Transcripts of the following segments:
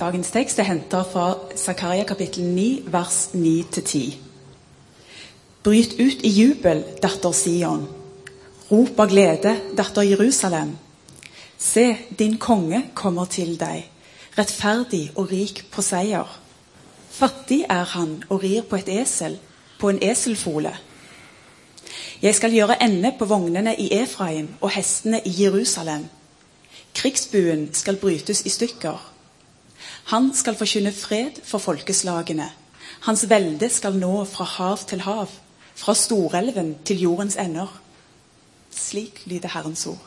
Dagens tekst er henta fra Zakaria kapittel 9, vers 9-10. Bryt ut i jubel, datter Sion. Rop av glede, datter Jerusalem. Se, din konge kommer til deg, rettferdig og rik på seier. Fattig er han og rir på et esel, på en eselfole. Jeg skal gjøre ende på vognene i Efraim og hestene i Jerusalem. Krigsbuen skal brytes i stykker. Han skal forkynne fred for folkeslagene. Hans velde skal nå fra hav til hav, fra storelven til jordens ender. Slik lyder Herrens ord.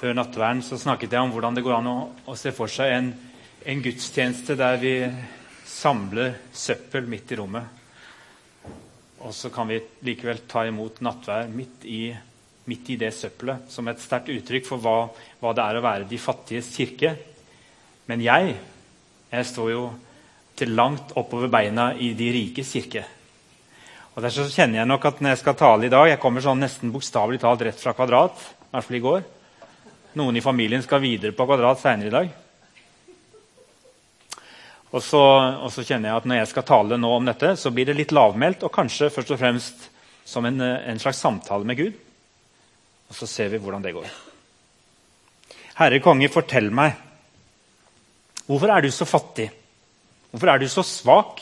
Før nattverden så snakket jeg om hvordan det går an å, å se for seg en, en, gudstjeneste der vi samler søppel midt i rommet. Og så kan vi likevel ta imot nattvær midt i, midt i det søppelet som et sterkt uttrykk for hva, hva, det er å være de fattiges kirke. Men jeg, jeg står jo til langt oppover beina i de rikes kirke. Og Derfor kjenner jeg nok at når jeg skal tale i dag Jeg kommer sånn nesten bokstavelig talt rett fra Kvadrat. I hvert fall i går. Noen i familien skal videre på Kvadrat seinere i dag. Og så, og så, kjenner jeg at når jeg skal tale nå om dette, så blir det litt lavmælt og kanskje først og fremst som en, en, slags samtale med Gud. Og så ser vi hvordan det går. Herre konge, fortell meg. Hvorfor er du så fattig? Hvorfor er du så svak?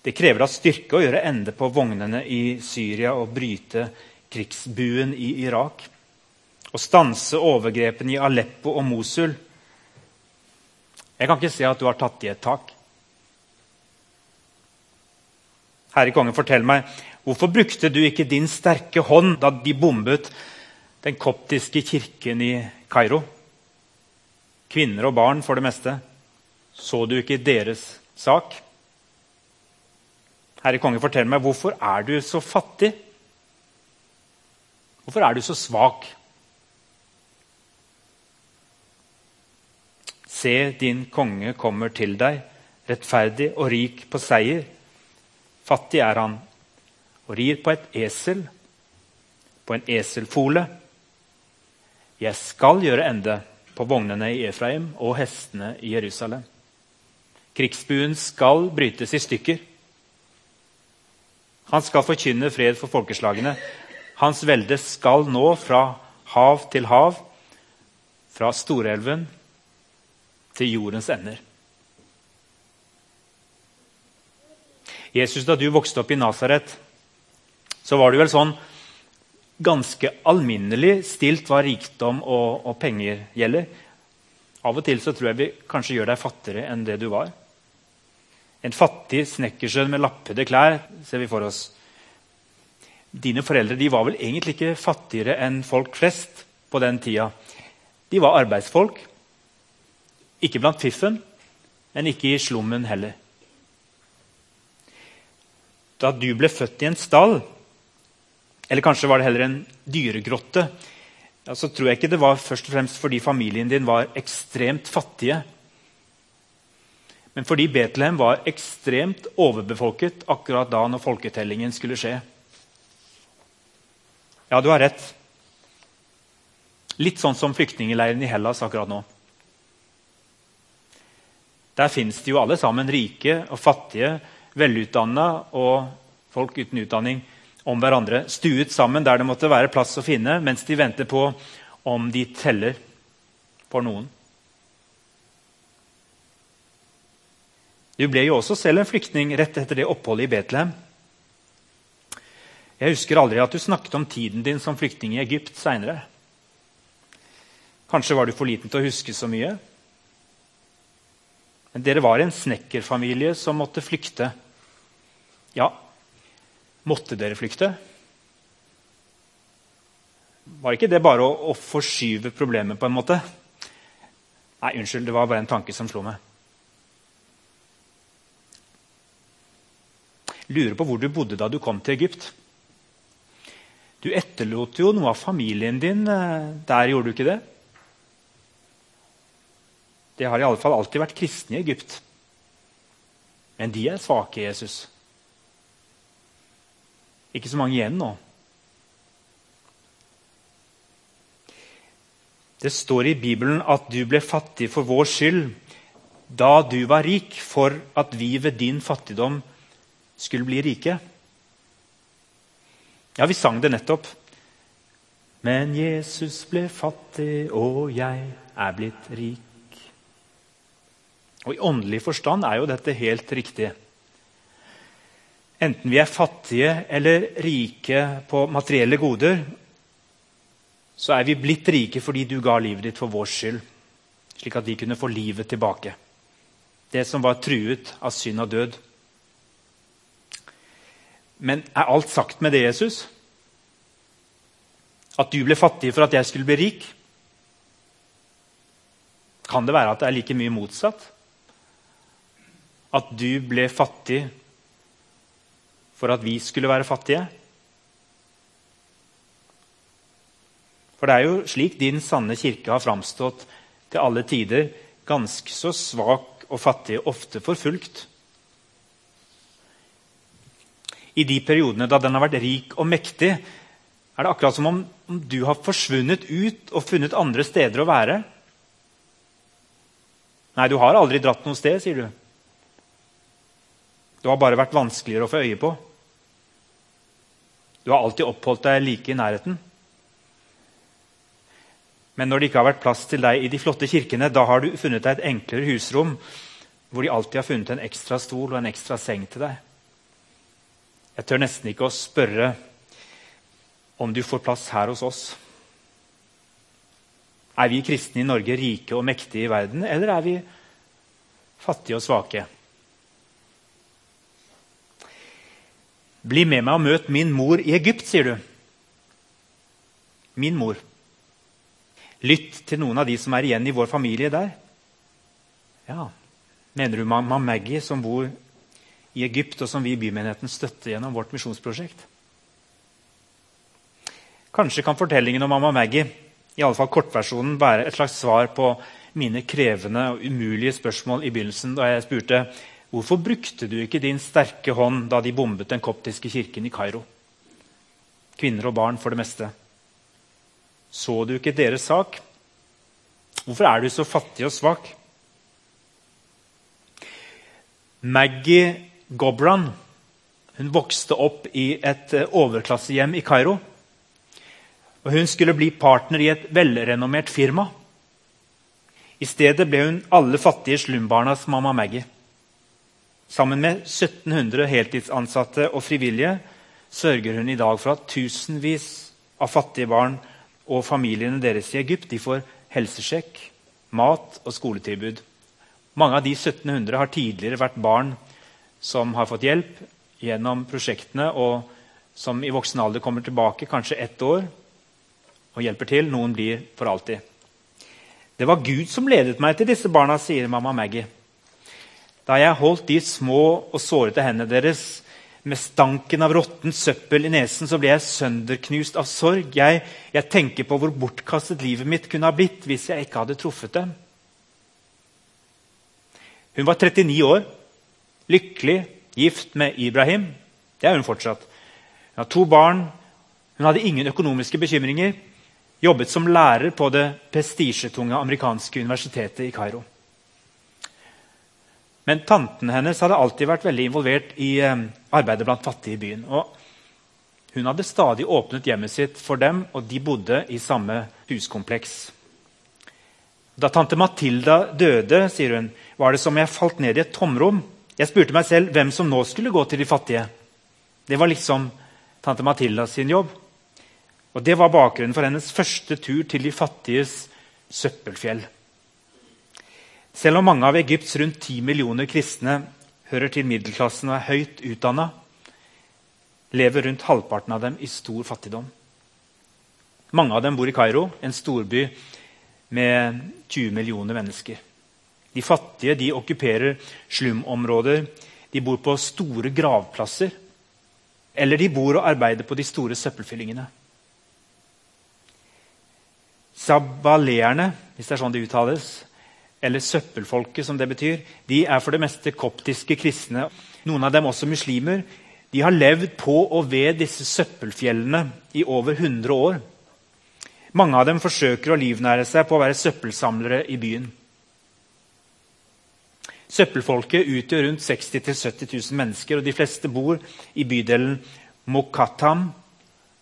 Det krever da styrke å gjøre ende på vognene i Syria og bryte krigsbuen i Irak. Å stanse overgrepene i Aleppo og Mosul. Jeg kan ikke se at du har tatt i et tak. Herre konge, fortell meg, hvorfor brukte du ikke din sterke hånd da de bombet den koptiske kirken i Kairo? Kvinner og barn for det meste. Så du ikke deres sak? Herre konge, fortell meg, hvorfor er du så fattig? Hvorfor er du så svak? Se, din konge kommer til deg, rettferdig og rik på seier. Fattig er han og rir på et esel, på en eselfole. Jeg skal gjøre ende på vognene i Efraim og hestene i Jerusalem. Krigsbuen skal brytes i stykker. Han skal forkynne fred for folkeslagene. Hans velde skal nå fra hav til hav, fra Storelven til jordens ender. Jesus, da du vokste opp i Nasaret, så var det vel sånn ganske alminnelig stilt hva rikdom og, og, penger gjelder. Av og til så tror jeg vi kanskje gjør deg fattigere enn det du var. En fattig snekkersønn med lappede klær ser vi for oss. Dine foreldre de var vel egentlig ikke fattigere enn folk flest på den tida. De var arbeidsfolk. Ikke blant fiffen, men ikke i slummen heller. Da du ble født i en stall, eller kanskje var det heller en dyregrotte, ja, så tror jeg ikke det var først og fremst fordi familien din var ekstremt fattige. Men fordi Betlehem var ekstremt overbefolket akkurat da når folketellingen skulle skje. Ja, du har rett. Litt sånn som flyktningleiren i Hellas akkurat nå. Der fins det jo alle sammen rike og fattige, velutdanna og folk uten utdanning om hverandre. Stuet sammen der det måtte være plass å finne, mens de venter på om de teller for noen. Du ble jo også selv en flyktning rett etter det oppholdet i Betlehem. Jeg husker aldri at du snakket om tiden din som flyktning i Egypt seinere. Kanskje var du for liten til å huske så mye? Men dere var en snekkerfamilie som måtte flykte. Ja, måtte dere flykte? Var ikke det bare å, å forskyve problemet på en måte? Nei, unnskyld, det var bare en tanke som slo meg. Lurer på hvor du bodde da du kom til Egypt. Du etterlot jo noe av familien din eh, der, gjorde du ikke det? Det har i alle fall alltid vært kristne i Egypt. Men de er svake, Jesus. Ikke så mange igjen nå. Det står i Bibelen at du ble fattig for vår skyld da du var rik, for at vi ved din fattigdom skulle bli rike. Ja, vi sang det nettopp. Men Jesus ble fattig, og jeg er blitt rik. Og I åndelig forstand er jo dette helt riktig. Enten vi er fattige eller rike på materielle goder, så er vi blitt rike fordi du ga livet ditt for vår skyld, slik at vi kunne få livet tilbake. Det som var truet av synd og død. Men er alt sagt med det, Jesus? At du ble fattig for at jeg skulle bli rik? Kan det være at det er like mye motsatt? At du ble fattig for at vi skulle være fattige? For det er jo slik din sanne kirke har framstått til alle tider, ganske så svak og fattig, ofte forfulgt. I de periodene da den har vært rik og mektig, er det akkurat som om du har forsvunnet ut og funnet andre steder å være. Nei, du har aldri dratt noe sted, sier du. Du har bare vært vanskeligere å få øye på. Du har alltid oppholdt deg like i nærheten. Men når det ikke har vært plass til deg i de flotte kirkene, da har du funnet deg et enklere husrom hvor de alltid har funnet en ekstra stol og en ekstra seng til deg. Jeg tør nesten ikke å spørre om du får plass her hos oss. Er vi kristne i Norge rike og mektige i verden, eller er vi fattige og svake? Bli med meg og møt min mor i Egypt, sier du. Min mor. Lytt til noen av de som er igjen i vår familie der. Ja, Mener du mamma Maggie, som bor i Egypt, og som vi i bymenigheten støtter gjennom vårt misjonsprosjekt? Kanskje kan fortellingen om mamma Maggie i alle fall kortversjonen, være et slags svar på mine krevende og umulige spørsmål i begynnelsen da jeg spurte hvorfor brukte du ikke din sterke hånd da de bombet den koptiske kirken i Kairo? Kvinner og barn for det meste. Så du ikke deres sak? Hvorfor er du så fattig og svak? Maggie Gobran hun vokste opp i et eh, overklassehjem i Kairo. Og hun skulle bli partner i et velrenommert firma. I stedet ble hun alle fattige slumbarnas mamma Maggie. Sammen med 1700 heltidsansatte og frivillige sørger hun i dag for at tusenvis av fattige barn og familiene deres i Egypt får helsesjekk, mat og skoletilbud. Mange av de 1700 har tidligere vært barn som har fått hjelp gjennom prosjektene, og som i voksen alder kommer tilbake kanskje ett år og hjelper til. Noen blir for alltid. Det var Gud som ledet meg til disse barna, sier mamma Maggie. Da jeg holdt de små og sårete hendene deres med stanken av råttent søppel i nesen, så ble jeg sønderknust av sorg. Jeg, jeg tenker på hvor bortkastet livet mitt kunne ha blitt hvis jeg ikke hadde truffet dem. Hun var 39 år, lykkelig, gift med Ibrahim. Det er hun fortsatt. Hun har to barn. Hun hadde ingen økonomiske bekymringer. Jobbet som lærer på det prestisjetunge amerikanske universitetet i Kairo. Men tanten hennes hadde alltid vært veldig involvert i eh, arbeidet blant fattige i byen. Og hun hadde stadig åpnet hjemmet sitt for dem, og de bodde i samme huskompleks. Da tante Matilda døde, sier hun, var det som jeg falt ned i et tomrom. Jeg spurte meg selv hvem som nå skulle gå til de fattige. Det var liksom tante Matilda sin jobb. Og Det var bakgrunnen for hennes første tur til de fattiges søppelfjell. Selv om mange av Egypts rundt 10 millioner kristne hører til middelklassen og er høyt utdanna, lever rundt halvparten av dem i stor fattigdom. Mange av dem bor i Kairo, en storby med 20 millioner mennesker. De fattige de okkuperer slumområder. De bor på store gravplasser. Eller de bor og arbeider på de store søppelfyllingene. Sabaleerne, hvis det er sånn det uttales, eller søppelfolket, som det betyr, de er for det meste koptiske kristne. Noen av dem også muslimer. De har levd på og ved disse søppelfjellene i over 100 år. Mange av dem forsøker å livnære seg på å være søppelsamlere i byen. Søppelfolket utgjør rundt 60 000-70 000 mennesker, og de fleste bor i bydelen Mokatam,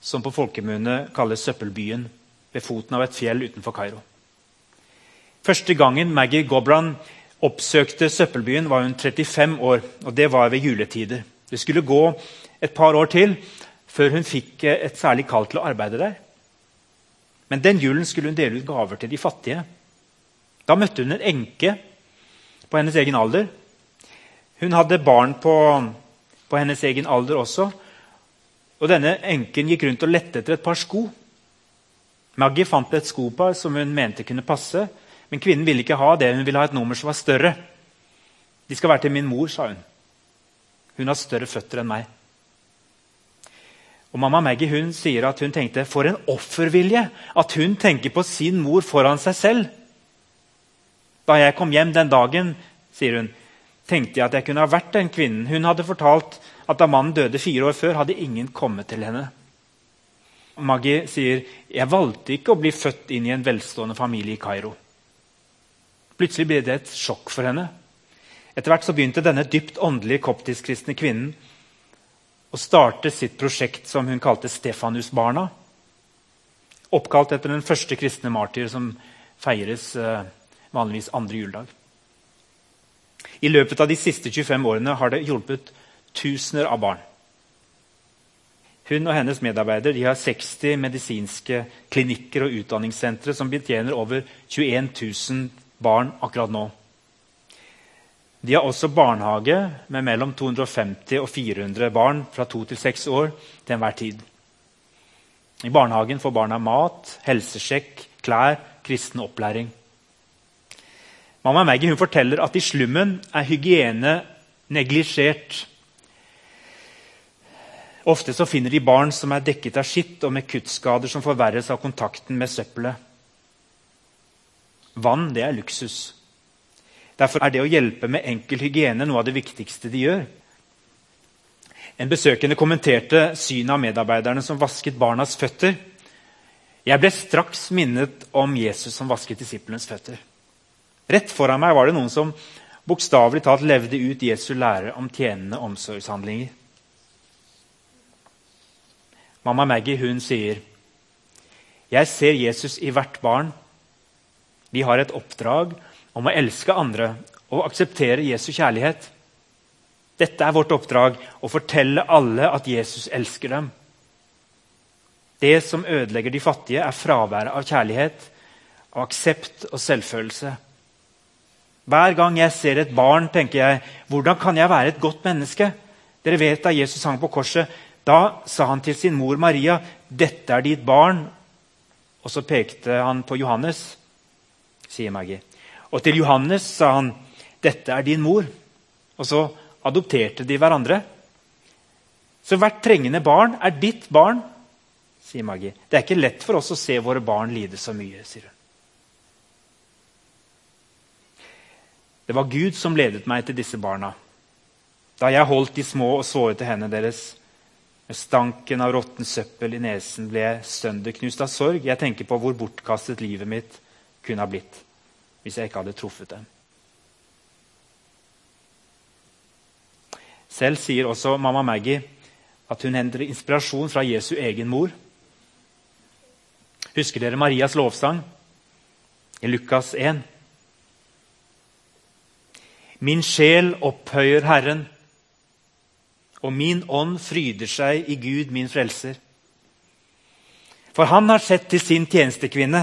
som på folkemunne kalles Søppelbyen, ved foten av et fjell utenfor Kairo. Første gangen Maggie Gobran oppsøkte Søppelbyen, var hun 35 år, og det var ved juletider. Det skulle gå et par år til før hun fikk et særlig kall til å arbeide der. Men den julen skulle hun dele ut gaver til de fattige. Da møtte hun en enke på hennes egen alder. Hun hadde barn på, på hennes egen alder også. Og denne enken gikk rundt og lette etter et par sko. Maggie fant et skopar som hun mente kunne passe, men kvinnen ville ikke ha det. Hun ville ha et nummer som var større. De skal være til min mor, sa hun. Hun har større føtter enn meg. Og Mamma Maggie hun sier at hun tenkte for en offervilje at hun tenker på sin mor foran seg selv. Da jeg kom hjem den dagen, sier hun, tenkte jeg at jeg kunne ha vært den kvinnen. Hun hadde fortalt at da mannen døde fire år før, hadde ingen kommet til henne. Maggie sier jeg valgte ikke å bli født inn i en velstående familie i Kairo. Plutselig ble det et sjokk for henne. Etter hvert så begynte denne dypt åndelige koptisk-kristne kvinnen å starte sitt prosjekt som hun kalte Stefanus-barna. Oppkalt etter den første kristne martyr som feires eh, vanligvis andre juledag. I løpet av de siste 25 årene har det hjulpet tusener av barn. Hun og hennes medarbeider har 60 medisinske klinikker og utdanningssentre som betjener over 21 000 barn akkurat nå. De har også barnehage med mellom 250 og 400 barn fra 2 til 6 år til enhver tid. I barnehagen får barna mat, helsesjekk, klær, kristen opplæring. Mamma Maggie forteller at i slummen er hygiene neglisjert. Ofte finner de barn som er dekket av skitt og med kuttskader som forverres av kontakten med søppelet. Vann det er luksus. Derfor er det å hjelpe med enkel hygiene noe av det viktigste de gjør. En besøkende kommenterte synet av medarbeiderne som vasket barnas føtter. Jeg ble straks minnet om Jesus som vasket disiplenes føtter. Rett foran meg var det noen som bokstavelig talt levde ut Jesu lære om tjenende omsorgshandlinger. Mamma Maggie hun sier, 'Jeg ser Jesus i hvert barn.' Vi har et oppdrag om å elske andre og akseptere Jesu kjærlighet. Dette er vårt oppdrag å fortelle alle at Jesus elsker dem. Det som ødelegger de fattige, er fraværet av kjærlighet, av aksept og selvfølelse. Hver gang jeg ser et barn, tenker jeg hvordan kan jeg være et godt menneske? Dere vet Da Jesus hang på korset, da sa han til sin mor Maria, 'Dette er ditt barn.' Og så pekte han på Johannes, sier Maggie. Og til Johannes sa han, 'Dette er din mor.' Og så adopterte de hverandre. Så hvert trengende barn er ditt barn, sier Maggie. Det er ikke lett for oss å se våre barn lide så mye, sier hun. Det var Gud som ledet meg til disse barna. Da jeg holdt de små og sårete hendene deres, med stanken av råtten søppel i nesen, ble jeg sønderknust av sorg. Jeg tenker på hvor bortkastet livet mitt kunne ha blitt hvis jeg ikke hadde truffet dem. Selv sier også mamma Maggie at hun henter inspirasjon fra Jesu egen mor. Husker dere Marias lovsang i Lukas 1? Min sjel opphøyer Herren, og min ånd fryder seg i Gud, min frelser. For han har sett til sin tjenestekvinne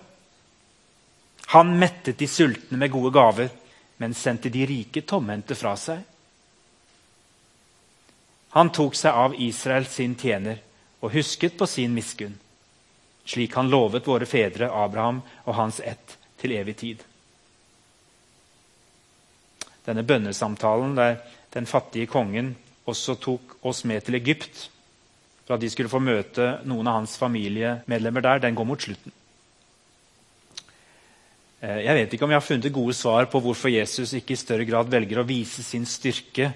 Han mettet de sultne med gode gaver, men sendte de rike tomhendte fra seg. Han tok seg av Israel sin tjener og husket på sin miskunn. slik han lovet våre fedre Abraham og hans ett til evig tid. Denne bønnesamtalen der den fattige kongen også tok oss med til Egypt for at de skulle få møte noen av hans familiemedlemmer der, den går mot slutten. Eh, jeg vet ikke om jeg har funnet gode svar på hvorfor Jesus ikke i større grad velger å vise sin styrke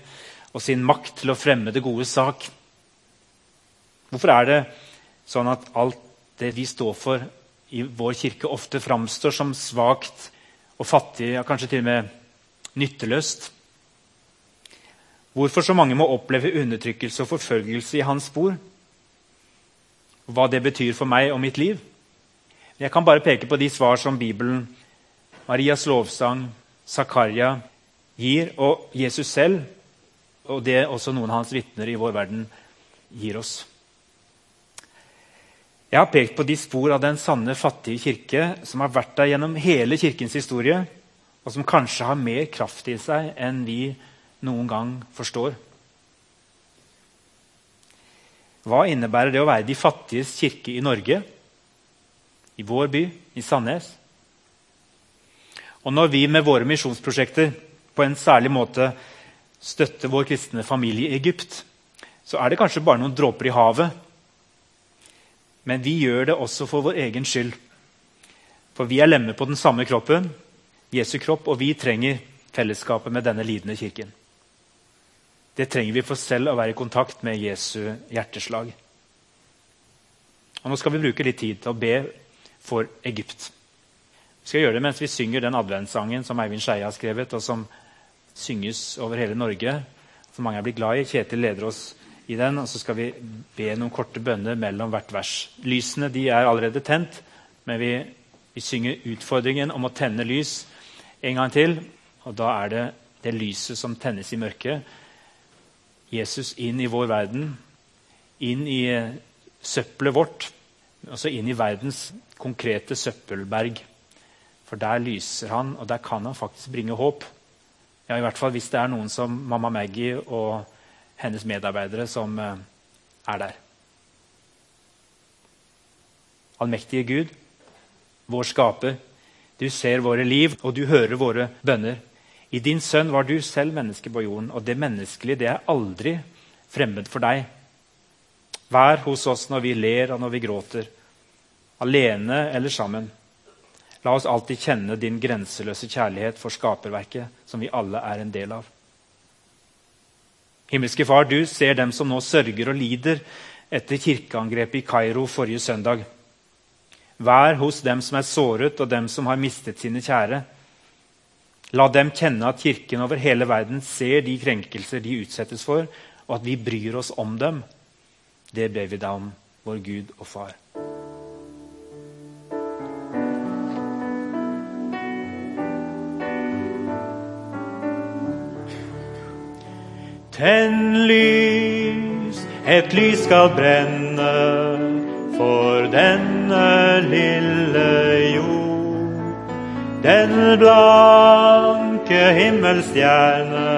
og sin makt til å fremme det gode sak. Hvorfor er det sånn at alt det vi står for i vår kirke, ofte framstår som svakt og fattig, ja, kanskje til og med nytteløst? Hvorfor så mange må oppleve undertrykkelse og forfølgelse i hans spor? Hva det betyr for meg og mitt liv? Jeg kan bare peke på de svar som Bibelen Marias lovsang, Zakaria gir, og Jesus selv, og det også noen av hans vitner i vår verden gir oss. Jeg har pekt på de spor av den sanne, fattige kirke som har vært der gjennom hele kirkens historie, og som kanskje har mer kraft i seg enn vi noen gang forstår. Hva innebærer det å være de fattiges kirke i Norge, i vår by, i Sandnes? Og når vi med våre misjonsprosjekter på en særlig måte støtter vår kristne familie i Egypt, så er det kanskje bare noen dråper i havet. Men vi gjør det også for vår egen skyld. For vi er lemmer på den samme kroppen, Jesu kropp, og vi trenger fellesskapet med denne lidende kirken. Det trenger vi for selv å være i kontakt med Jesu hjerteslag. Og Nå skal vi bruke litt tid til å be for Egypt. Vi skal gjøre det mens vi synger den adventssangen som Eivind Skeie har skrevet, og som synges over hele Norge. Som mange er blitt glad i. Kjetil leder oss i den. og Så skal vi be noen korte bønner mellom hvert vers. Lysene de er allerede tent, men vi, vi synger utfordringen om å tenne lys en gang til. Og da er det det lyset som tennes i mørket. Jesus inn i vår verden, inn i søppelet vårt, altså inn i verdens konkrete søppelberg. For der lyser han, og der kan han faktisk bringe håp. Ja, I hvert fall hvis det er noen som mamma Maggie og hennes medarbeidere som eh, er der. Allmektige Gud, vår skaper, du ser våre liv, og du hører våre bønner. I din sønn var du selv menneske på jorden, og det menneskelige det er aldri fremmed for deg. Vær hos oss når vi ler og når vi gråter, alene eller sammen. La oss alltid kjenne din grenseløse kjærlighet for skaperverket, som vi alle er en del av. Himmelske Far, du ser dem som nå sørger og lider etter kirkeangrepet i Kairo forrige søndag. Vær hos dem som er såret, og dem som har mistet sine kjære. La dem kjenne at Kirken over hele verden ser de krenkelser de utsettes for, og at vi bryr oss om dem. Det ber vi deg om, vår Gud og Far. Tenn lys, et lys skal brenne for denne lille jord. Den blanke himmelstjerne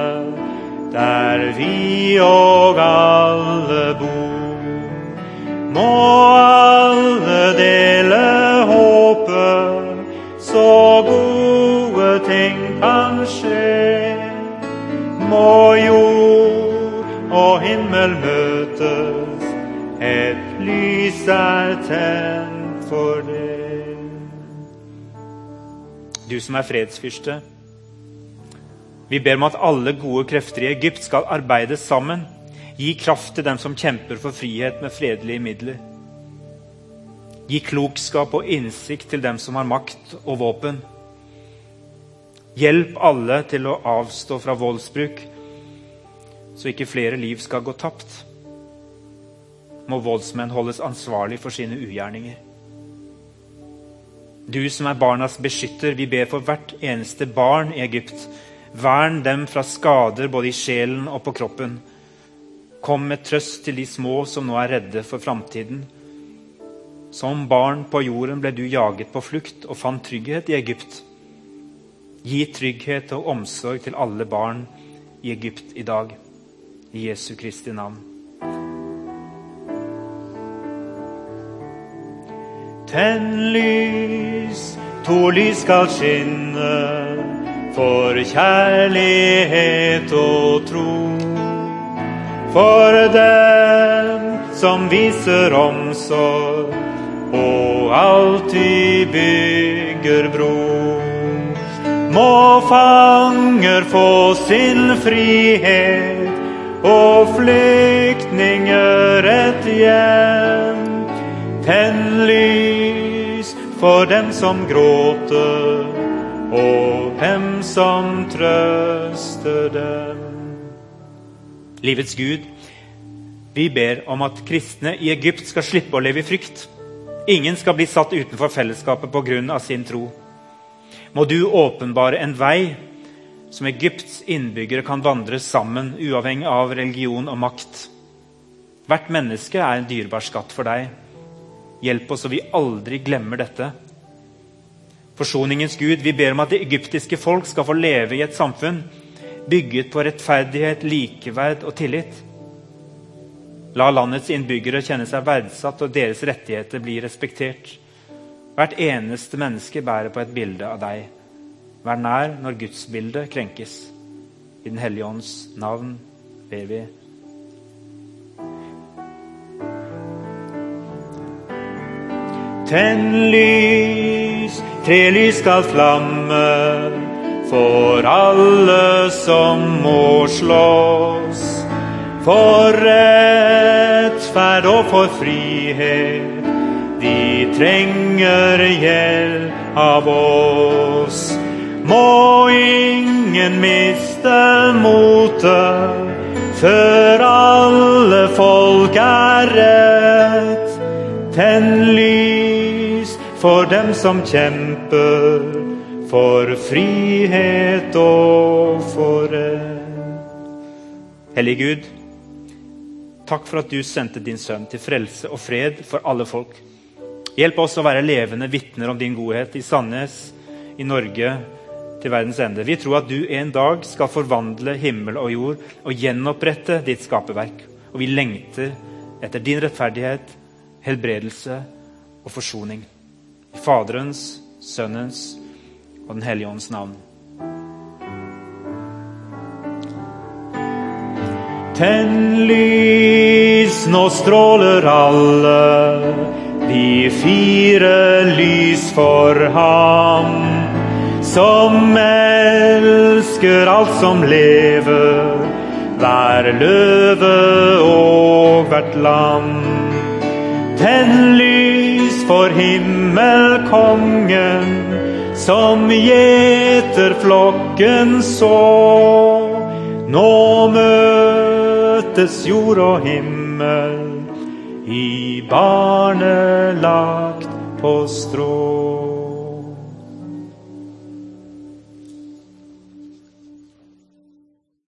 der vi og alle bor. Må alle dele håpet, så gode ting kan skje. Må tent for det. Du som er fredsfyrste, vi ber om at alle gode krefter i Egypt skal arbeide sammen. Gi kraft til dem som kjemper for frihet med fredelige midler. Gi klokskap og innsikt til dem som har makt og våpen. Hjelp alle til å avstå fra voldsbruk så ikke flere liv skal gå tapt, må voldsmenn holdes ansvarlig for sine ugjerninger. Du som er barnas beskytter, vi ber for hvert eneste barn i Egypt. Vern dem fra skader både i sjelen og på kroppen. Kom med trøst til de små som nå er redde for framtiden. Som barn på jorden ble du jaget på flukt og fant trygghet i Egypt. Gi trygghet og omsorg til alle barn i Egypt i dag. I Jesu Kristi navn. Tenn lys, to lys skal skinne for kjærlighet og tro. For dem som viser omsorg og alltid bygger bro. Må fanger få sin frihet og flyktninger et hjem. Lys for dem som gråter, og dem som trøster dem. Livets Gud, vi ber om at kristne i Egypt skal slippe å leve i frykt. Ingen skal bli satt utenfor fellesskapet pga. sin tro. Må du åpenbare en vei som Egypts innbyggere kan vandre sammen, uavhengig av religion og makt. Hvert menneske er en dyrebar skatt for deg. Hjelp oss så vi aldri glemmer dette. Forsoningens Gud, vi ber om at det egyptiske folk skal få leve i et samfunn bygget på rettferdighet, likeverd og tillit. La landets innbyggere kjenne seg verdsatt og deres rettigheter bli respektert. Hvert eneste menneske bærer på et bilde av deg. Vær nær når gudsbildet krenkes. I Den hellige ånds navn ber vi. Tenn lys, tre lys skal flamme for alle som må slåss. For rettferd og for frihet, de trenger hjelp av oss. Må ingen miste motet før alle folk er rett. Tenn for dem som kjemper for frihet og for. Hellige Gud, takk for at du sendte din sønn til frelse og fred for alle folk. Hjelp oss å være levende vitner om din godhet i Sandnes, i Norge, til verdens ende. Vi tror at du en dag skal forvandle himmel og jord og gjenopprette ditt skaperverk. Og vi lengter etter din rettferdighet, helbredelse og forsoning. I Faderens, Sønnens og Den hellige ånds navn. Tenn lys, nå stråler alle de fire lys for ham. Som elsker alt som lever, hver løve og hvert lam. Tenn lys for himmelkongen, som gjeter flokken så. Nå møtes jord og himmel i barnelagt på strå.